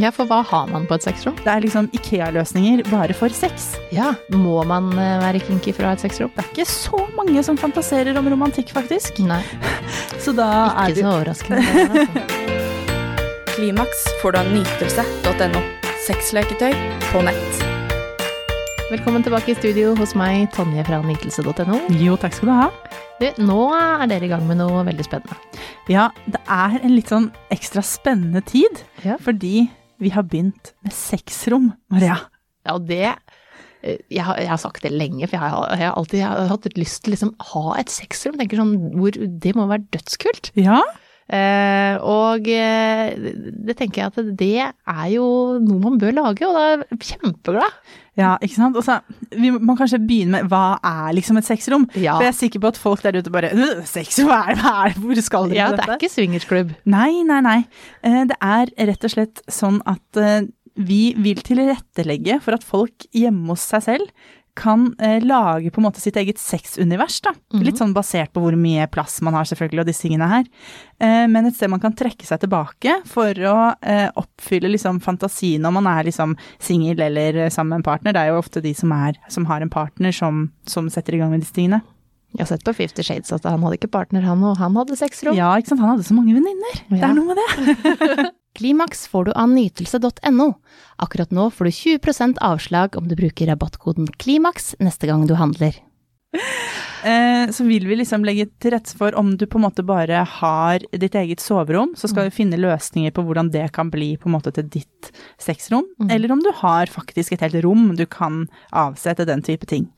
Ja, for hva har man på et sexrom? Det er liksom Ikea-løsninger bare for sex. Ja, Må man eh, være kinky for å ha et sexrom? Det er ikke så mange som fantaserer om romantikk, faktisk. Nei, Så da er ikke så overraskende. altså. Klimaks får du av nytelse.no. Sexleketøy på nett. Velkommen tilbake i studio hos meg, Tonje fra nytelse.no. Jo, takk skal du ha. Du, Nå er dere i gang med noe veldig spennende. Ja, det er en litt sånn ekstra spennende tid, Ja. fordi vi har begynt med sexrom, Maria. Ja, og det eh, jeg har, jeg har sagt det lenge, for jeg har, jeg har alltid jeg har hatt lyst til å liksom ha et sexrom. Tenker sånn, hvor, Det må være dødskult. Ja, og eh, det tenker jeg at det er jo noe man bør lage, og da er jeg kjempeglad. ja ikke sant? Og så, vi må kanskje begynne med hva er liksom et sexrom? Ja. For jeg er sikker på at folk der ute bare «Øh, Sexrom, hva er det? Hvor skal dere Ja, med det er ikke swingersklubb. Nei, nei, nei. Eh, Det er rett og slett sånn at eh, vi vil tilrettelegge for at folk hjemme hos seg selv kan eh, lage på en måte sitt eget sexunivers, da. Litt sånn basert på hvor mye plass man har selvfølgelig og disse tingene her. Eh, Men et sted man kan trekke seg tilbake for å eh, oppfylle liksom fantasien om man er liksom singel eller eh, sammen med en partner. Det er jo ofte de som, er, som har en partner som, som setter i gang med disse tingene. Jeg har sett på Fifty Shades at han hadde ikke partner, han, og han hadde sexrom. Ja, ikke sant. Han hadde så mange venninner. Det er noe med det. Klimaks får du av nytelse.no. Akkurat nå får du 20% avslag om du bruker rabattkoden KLIMAKS neste gang du handler. Eh, så vil vi liksom legge til rette for om du på en måte bare har ditt eget soverom, så skal vi finne løsninger på hvordan det kan bli på en måte til ditt sexrom, eller om du har faktisk et helt rom du kan avsette den type ting.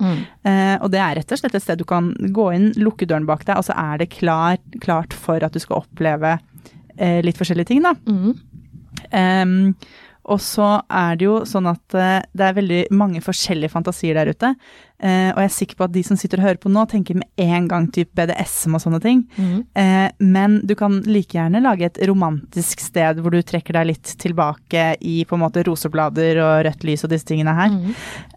Eh, og det er rett og slett et sted du kan gå inn, lukke døren bak deg, og så er det klar, klart for at du skal oppleve litt forskjellige ting, da. Em, og så er det jo sånn at eh, det er veldig mange forskjellige fantasier der ute. Eh, og jeg er sikker på at de som sitter og hører på nå, tenker med en gang typ BDSM og sånne ting. Eh, men du kan like gjerne lage et romantisk sted hvor du trekker deg litt tilbake i på en måte roseblader og rødt lys og disse tingene her.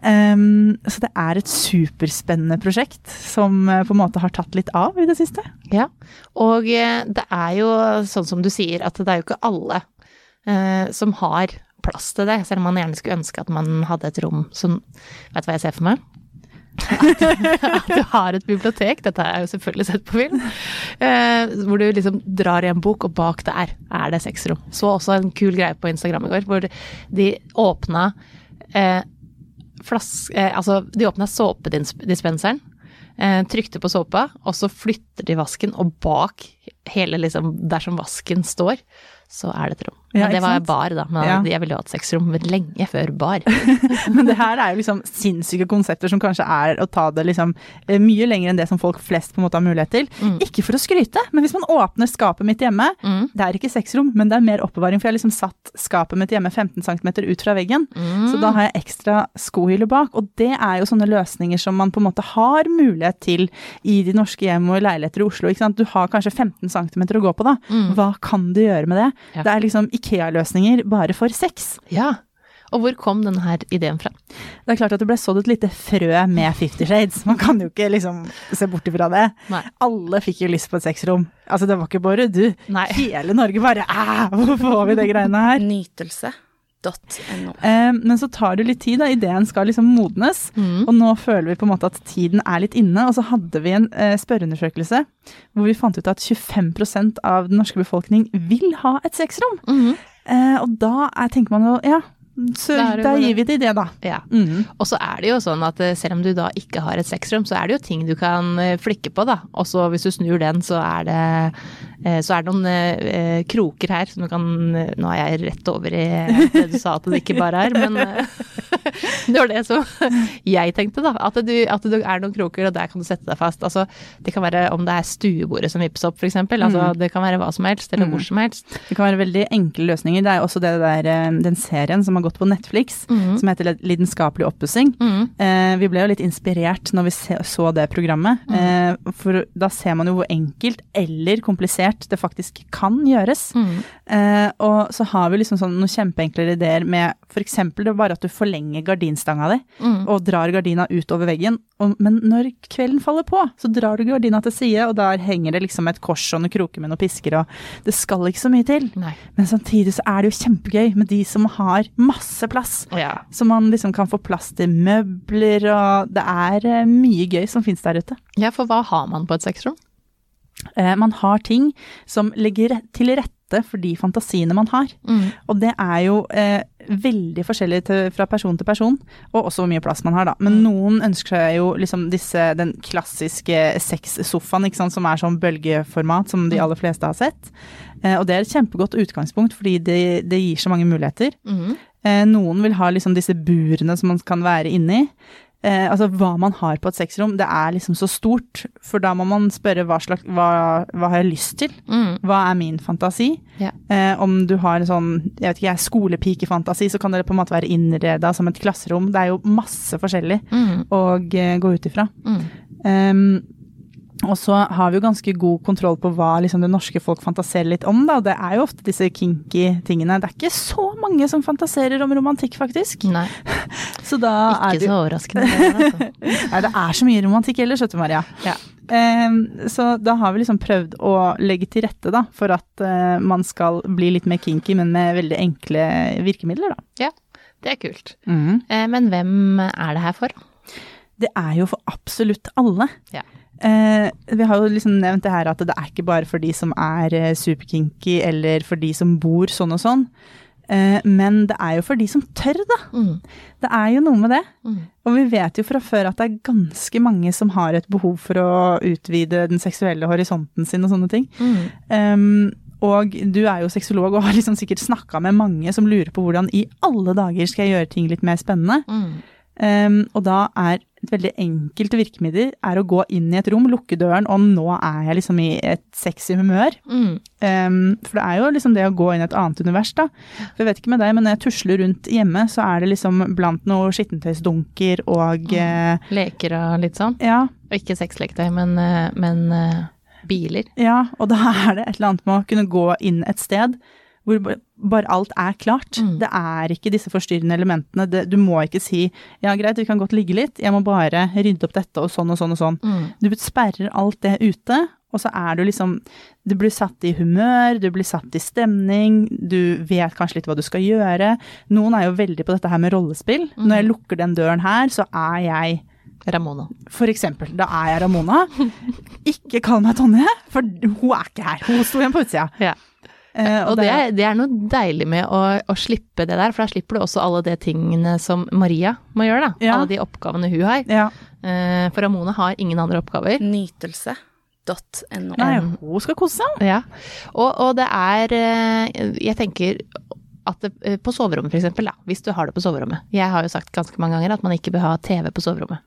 Em, så det er et superspennende prosjekt som på en måte har tatt litt av i det siste. Ja, og det er jo sånn som du sier, at det er jo ikke alle som har plass til det, selv om man gjerne skulle ønske at man hadde et rom som Vet du hva jeg ser for meg? At, at du har et bibliotek, dette har jeg jo selvfølgelig sett på film, eh, hvor du liksom drar i en bok, og bak der er det sexrom. Så også en kul greie på Instagram i går, hvor de åpna eh, flas, eh, altså, de åpna såpedispenseren, eh, trykte på såpa, og så flytter de vasken, og bak hele liksom, der som vasken står, så er det et rom. Ja, Men det var bar, da. Men Ja. jeg ville jo hatt sexrom lenge før bar. Men det her er jo liksom sinnssyke konsepter som kanskje er å ta det liksom eh, mye lenger enn det som folk flest på en måte har mulighet til. Ikke for å skryte, men hvis man åpner skapet mitt hjemme, det er ikke sexrom, men det er mer oppbevaring, for jeg har liksom satt skapet mitt hjemme 15 cm ut fra veggen, så da har jeg ekstra skohylle bak, og det er jo sånne løsninger som man på en måte har mulighet til i de norske hjem og leiligheter i Oslo. Du har kanskje 15 cm å gå på da. Hva kan du gjøre med det? Ja. Det er liksom IKEA-løsninger bare for sex. Ja. Og hvor kom denne her ideen fra? Det er klart at det ble sådd et lite frø med Fifty Shades. Man kan jo ikke liksom se bort ifra det. Nei. Alle fikk jo lyst på et sexrom. Altså, det var ikke bare du. Nei. Hele Norge bare Æh, hvor får vi de greiene her? Nytelse.no. Eh, men så tar det litt tid, da. Ideen skal liksom modnes. Og nå føler vi på en måte at tiden er litt inne. Og så hadde vi en eh, spørreundersøkelse hvor vi fant ut at 25% av den norske befolkning vil ha et sexrom. Eh, og da er, tenker man jo ja, så Da gir vi det det, da. Ja. Mm. Og så er det jo sånn at selv om du da ikke har et sexrom, så er det jo ting du kan flikke på, da. Og så hvis du snur den, så er det, så er det noen eh, kroker her som du kan eh, Nå er jeg rett over i det du sa at det ikke bare er, men eh, det var det som jeg tenkte, da. At, du, at det er noen kroker, og der kan du sette deg fast. Altså, det kan være om det er stuebordet som vippes opp, f.eks. Altså, Det kan være hva som helst, eller hvor som helst. Det kan være veldig enkle løsninger. Det er også det der, eh, den serien som har gått på Netflix, som heter Lidenskapelig oppussing. Mm. vi ble jo litt inspirert når vi så det programmet, eh, for da ser man jo hvor enkelt eller komplisert det faktisk kan gjøres. Eh, og så har vi liksom sånn noen kjempeenklere ideer med f.eks. det bare at du forlenger gardinstanga di Mm. og drar gardina ut over veggen. Og, men når kvelden faller på, så drar du gardina til side, og der henger det liksom et kors og noen kroker med noen pisker, og det skal ikke så mye til. Nei. Men samtidig så er det jo kjempegøy med de som har masse plass. Ja. Så man liksom kan få plass til møbler, og det er eh, mye gøy som finnes der ute. ja, for hva har man på et sexrom? Eh, man har ting som legger til rette for de fantasiene man har. Mm. Og det er jo eh, veldig forskjellig til, fra person til person, og også hvor mye plass man har, da. Men Mm. noen ønsker seg jo liksom disse, den klassiske sexsofaen, ikke sant, som er sånn bølgeformat, som Mm. de aller fleste har sett. Eh, og det er et kjempegodt utgangspunkt, fordi det, det gir så mange muligheter. Mm. Eh, noen vil ha liksom disse burene som man kan være inni. Eh, altså hva man har på et sexrom, det er liksom så stort, for da må man spørre hva slags Hva, hva har jeg lyst til? Mm. Hva er min fantasi? Ja. Eh, om du har en sånn, jeg vet ikke, jeg, skolepikefantasi, så kan det på en måte være innreda som et klasserom. Det er jo masse forskjellig Mm. å eh, gå ut ifra. Mm. Um, og så har vi jo ganske god kontroll på hva liksom, det norske folk fantaserer litt om, da. Det er jo ofte disse kinky tingene. Det er ikke så mange som fantaserer om romantikk, faktisk. Nei, Så da er ikke det så overraskende. det, altså. Nei, det er så mye romantikk ellers, vet du, Maria. Ja. Um, så da har vi liksom prøvd å legge til rette, da, for at uh, man skal bli litt mer kinky, men med veldig enkle virkemidler, da. Ja, det er kult. Eh, Men hvem er det her for? Det er jo for absolutt alle. Ja. Eh, vi har jo liksom nevnt det her at det er ikke bare for de som er eh, superkinky, eller for de som bor sånn og sånn. Eh, men det er jo for de som tør, da. Mm. Det er jo noe med det. Mm. Og vi vet jo fra før at det er ganske mange som har et behov for å utvide den seksuelle horisonten sin og sånne ting. Mm. Um, og du er jo sexolog og har liksom sikkert snakka med mange som lurer på hvordan i alle dager skal jeg gjøre ting litt mer spennende. Mm. Um, og da er et veldig enkelt virkemiddel er å gå inn i et rom, lukke døren, og nå er jeg liksom i et sexy humør. Mm. Um, for det er jo liksom det å gå inn i et annet univers, da. For jeg vet ikke med deg, men når jeg tusler rundt hjemme, så er det liksom blant noe skittentøysdunker og mm. Leker og litt sånn. ja, Og ikke sexleketøy, men, eh, men eh, biler. ja, og da er det et eller annet med å kunne gå inn et sted hvor bare alt er klart. Mm. Det er ikke disse forstyrrende elementene. Det, du må ikke si ja, greit, vi kan godt ligge litt, jeg må bare rydde opp dette og sånn og sånn og sånn. Mm. Du sperrer alt det ute, og så er du liksom Du blir satt i humør, du blir satt i stemning, du vet kanskje litt hva du skal gjøre. Noen er jo veldig på dette her med rollespill. Mm. Når jeg lukker den døren her, så er jeg Ramona. for eksempel, da er jeg Ramona. Ikke kall meg Tonje, for hun er ikke her. Hun sto igjen på utsida. Ja. Eh, Og det er, det er noe deilig med å, å slippe det der, for da slipper du også alle de tingene som Maria må gjøre, da. Ja. Alle de oppgavene hun har. ja. Eh, For Ramona har ingen andre oppgaver. Nytelse.no. Nei, hun skal kose seg. Ja. Og, og det er eh, Jeg tenker at det, på soverommet for eksempel, da, hvis du har det på soverommet. Jeg har jo sagt ganske mange ganger at man ikke bør ha TV på soverommet.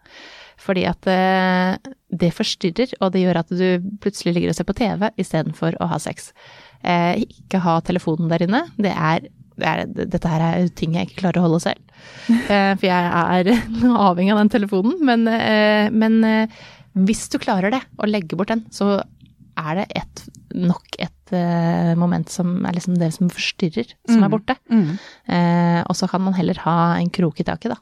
Fordi at det forstyrrer, og det gjør at du plutselig ligger og ser på TV istedenfor å ha sex. Eh, ikke ha telefonen der inne. Det er, det er, dette her er ting jeg ikke klarer å holde selv. Eh, for jeg er avhengig av den telefonen. Men, eh, men eh, hvis du klarer det, å legge bort den, så er det et, nok et eh, moment som er liksom det som forstyrrer, som Mm. er borte. Eh, og så kan man heller ha en krok i taket, da.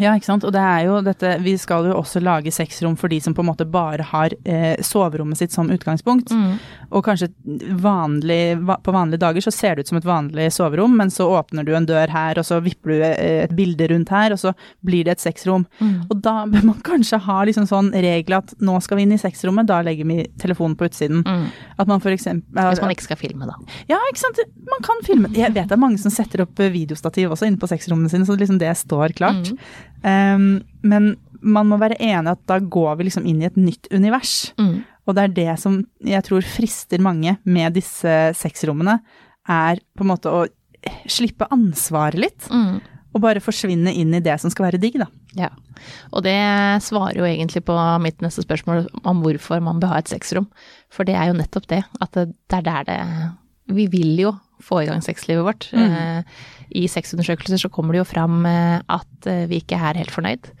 Ja, ikke sant. Og det er jo dette Vi skal jo også lage sexrom for de som på en måte bare har eh, soverommet sitt som utgangspunkt. Og kanskje vanlig, va, på vanlige dager så ser det ut som et vanlig soverom, men så åpner du en dør her, og så vipper du eh, et bilde rundt her, og så blir det et sexrom. Mm. Og da bør man kanskje ha liksom sånn regel at nå skal vi inn i sexrommet, da legger vi telefonen på utsiden. Mm. At man for eksempel Hvis man ikke skal filme, da. Ja, ikke sant. Man kan filme. Jeg vet det er mange som setter opp eh, videostativ også inne på sexrommene sine, så liksom det står klart. Um, men man må være enig at da går vi liksom inn i et nytt univers. Mm. Og det er det som jeg tror frister mange med disse sexrommene, er på en måte å slippe ansvaret litt. Mm. Og bare forsvinne inn i det som skal være digg, da. Ja. Og det svarer jo egentlig på mitt neste spørsmål om hvorfor man bør ha et sexrom. For det er jo nettopp det, at det er der det Vi vil jo få i gang sexlivet vårt. Mm. I sexundersøkelser så kommer det jo fram eh, at eh, vi ikke er helt fornøyd.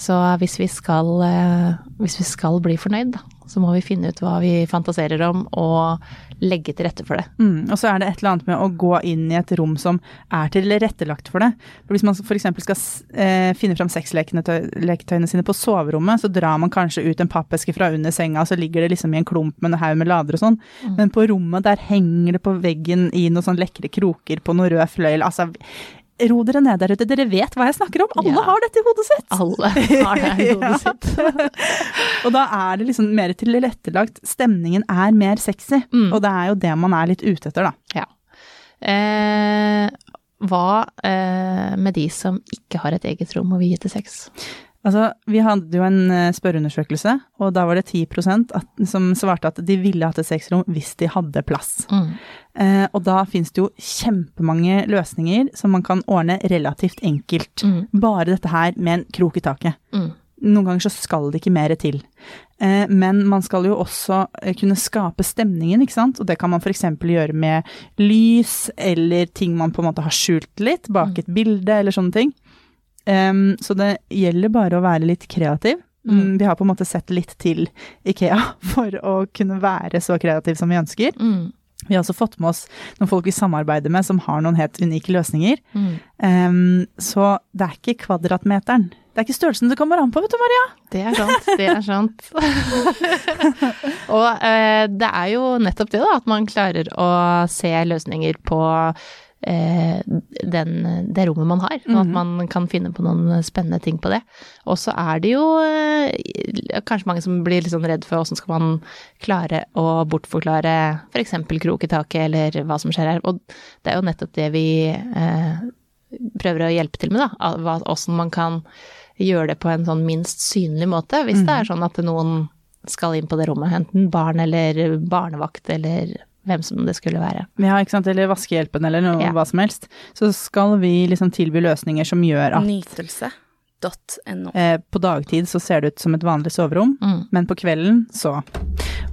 Så hvis vi skal, eh, hvis vi skal bli fornøyd, så må vi finne ut hva vi fantaserer om, og legge til rette for det. Mm, og så er det et eller annet med å gå inn i et rom som er tilrettelagt for det. For hvis man f.eks. skal eh, finne fram sexleketøyene sine på soverommet, så drar man kanskje ut en pappeske fra under senga, og så ligger det liksom i en klump med en haug med lader og sånn. Mm. Men på rommet, der henger det på veggen i noen sånn lekre kroker på noe rød fløyel. Altså, ro dere ned der ute, dere vet hva jeg snakker om. Alle Ja. har dette i hodet sitt. Alle har det i hodet sitt. Og da er det liksom mer tilrettelagt. Stemningen er mer sexy, Mm. og det er jo det man er litt ute etter, da. Ja. Eh, hva eh, med de som ikke har et eget rom å vie til sex? Altså, vi hadde jo en eh, spørreundersøkelse, og da var det 10 at, som svarte at de ville hatt et sexrom hvis de hadde plass. Mm. Eh, og da finnes det jo kjempemange løsninger som man kan ordne relativt enkelt. Mm. Bare dette her med en krok i taket. Mm. Noen ganger så skal det ikke mer til. Eh, men man skal jo også eh, kunne skape stemningen, ikke sant. Og det kan man f.eks. gjøre med lys, eller ting man på en måte har skjult litt bak et bilde, eller sånne ting. Em, så det gjelder bare å være litt kreativ. Mm. Mm, Vi har på en måte sett litt til Ikea for å kunne være så kreativ som vi ønsker. Mm. Vi har også fått med oss noen folk vi samarbeider med som har noen helt unike løsninger. Mm. Um, så det er ikke kvadratmeteren. Det er ikke størrelsen det kommer an på, vet du Maria. Det er sant, det er sant. og uh, det er jo nettopp det, da, at man klarer å se løsninger på den, det rommet man har, og at Mhm. man kan finne på noen spennende ting på det. Og så er det jo eh, kanskje mange som blir litt sånn redd for åssen skal man klare å bortforklare f.eks. krok i taket, eller hva som skjer her. Og det er jo nettopp det vi eh, prøver å hjelpe til med, da. Åssen man kan gjøre det på en sånn minst synlig måte, hvis det er sånn at noen skal inn på det rommet, enten barn eller barnevakt eller hvem som det skulle være. Ja, ikke sant, eller vaskehjelpen eller noe, Ja. hva som helst. Så skal vi liksom tilby løsninger som gjør at Nytelse.no. eh, på dagtid så ser det ut som et vanlig soverom, Mm. men på kvelden så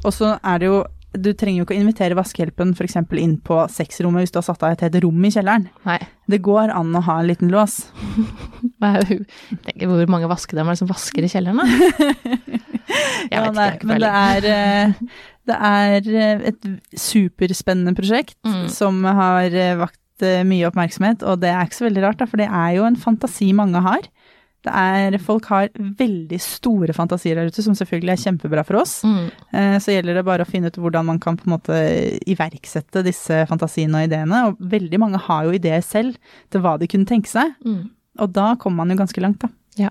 Og så er det jo Du trenger jo ikke å invitere vaskehjelpen f.eks. inn på sexrommet hvis du har satt av et helt rom i kjelleren. Nei. Det går an å ha en liten lås. Er tenker, Hvor mange vaskedamer er det som vasker i kjelleren, da? Jeg Ja, vet ikke, nei, jeg er. ikke men det er, eh, det er eh, et superspennende prosjekt Mm. som har eh, vakt eh, mye oppmerksomhet, og det er ikke så veldig rart, da, for det er jo en fantasi mange har. Det er, folk har veldig store fantasier der ute, som selvfølgelig er kjempebra for oss. Mm. Så gjelder det bare å finne ut hvordan man kan på en måte iverksette disse fantasiene og ideene. Og veldig mange har jo ideer selv til hva de kunne tenke seg, Mm. og da kommer man jo ganske langt, da. Ja.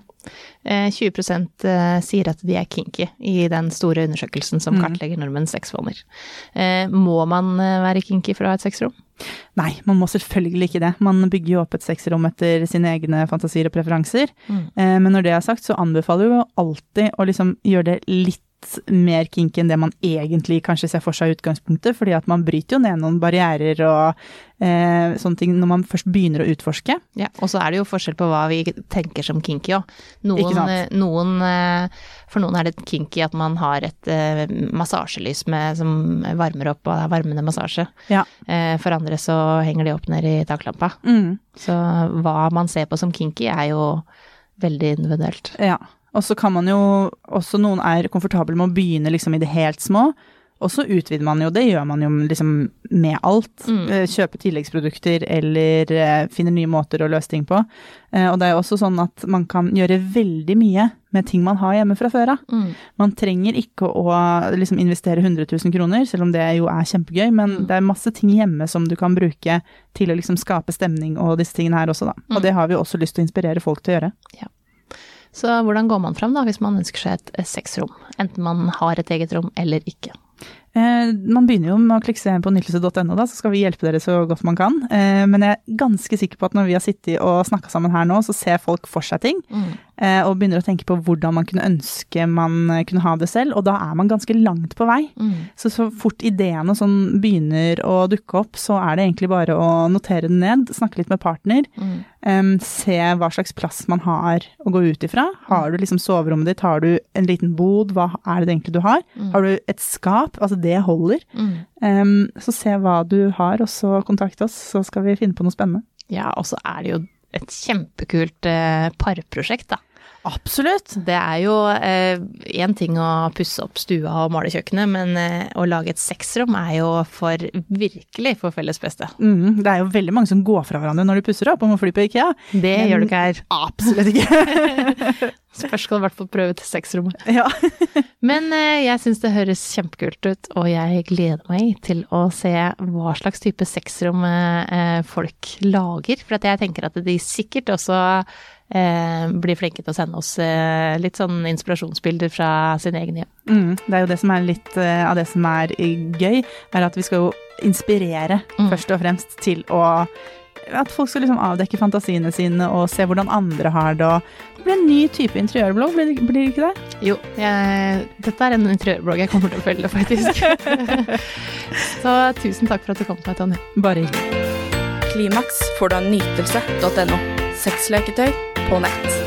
Eh, 20 eh, sier at de er kinky i den store undersøkelsen som Mm. kartlegger nordmenns sexvaner. Eh, Må man eh, være kinky for å ha et sexrom? Nei, man må selvfølgelig ikke det. Man bygger jo opp et sexrom etter sine egne fantasier og preferanser. Mm. Eh, Men når det er sagt, så anbefaler vi jo alltid å liksom gjøre det litt mer kinky enn det man egentlig kanskje ser for seg i utgangspunktet, fordi at man bryter jo ned noen barrierer og eh, sånne ting når man først begynner å utforske. Ja, og så er det jo forskjell på hva vi tenker som kinky òg. Eh, eh, For noen er det kinky at man har et eh, massasjelys med, som varmer opp, og det er varmende massasje. Ja. Eh, For andre så henger de opp ned i taklampa. Mm. Så hva man ser på som kinky er jo veldig individuelt. Ja. Og så kan man jo også Noen er komfortable med å begynne liksom i det helt små. Og så utvider man jo, det gjør man jo liksom med alt. Mm. Eh, Kjøpe tilleggsprodukter eller eh, finne nye måter å løse ting på. Eh, Og det er jo også sånn at man kan gjøre veldig mye med ting man har hjemme fra før av. Mm. Man trenger ikke å liksom investere 100 000 kroner, selv om det jo er kjempegøy, men Mm. det er masse ting hjemme som du kan bruke til å liksom skape stemning og disse tingene her også, da. Mm. Og det har vi også lyst til å inspirere folk til å gjøre. Så hvordan går man fram da, hvis man ønsker seg et eh, sexrom? Enten man har et eget rom eller ikke. Eh, man begynner jo med å klikke seg inn på nytelse.no, da, så skal vi hjelpe dere så godt man kan. Eh, men jeg er ganske sikker på at når vi har sittet og snakka sammen her nå, så ser folk for seg ting. Mm. Eh, og begynner å tenke på hvordan man kunne ønske man eh, kunne ha det selv. Og da er man ganske langt på vei. Mm. Så så fort ideene sånn begynner å dukke opp, så er det egentlig bare å notere den ned, snakke litt med partner. Mm. em, se hva slags plass man har å gå ut ifra. Har du liksom soverommet ditt, har du en liten bod, hva er det egentlig du har? Mm. Har du et skap? Altså det holder. Em, så se hva du har, og så kontakt oss, så skal vi finne på noe spennende. Ja, og så er det jo et kjempekult eh, parprosjekt, da. Absolutt. Det er jo én ting å pusse opp stua og male kjøkkenet, men eh, å lage et sexrom er jo for virkelig for felles beste. Mm, det er jo veldig mange som går fra hverandre når de pusser opp og må fly på Ikea. Det Men- gjør du ikke her. Absolutt ikke. Først skal du i hvert fall prøve til sexrommet. ja. Men eh, jeg syns det høres kjempekult ut, og jeg gleder meg til å se hva slags type sexrom eh, folk lager. For at jeg tenker at de sikkert også eh, blir flinke til å sende oss eh, litt sånn inspirasjonsbilder fra sin egen hjem. Mm, det er jo det som er litt eh, av det som er eh, gøy, er at vi skal jo inspirere Mm. først og fremst til å at folk skal liksom avdekke fantasiene sine og se hvordan andre har det. og Det blir en ny type interiørblogg, blir, det- blir det ikke det? Jo, jeg, dette er en interiørblogg jeg kommer til å følge, faktisk. Så tusen takk for at du kom til meg, Tonje. Bare hyggelig. Klimaks får du av nytelse.no. Sexleketøy på nett.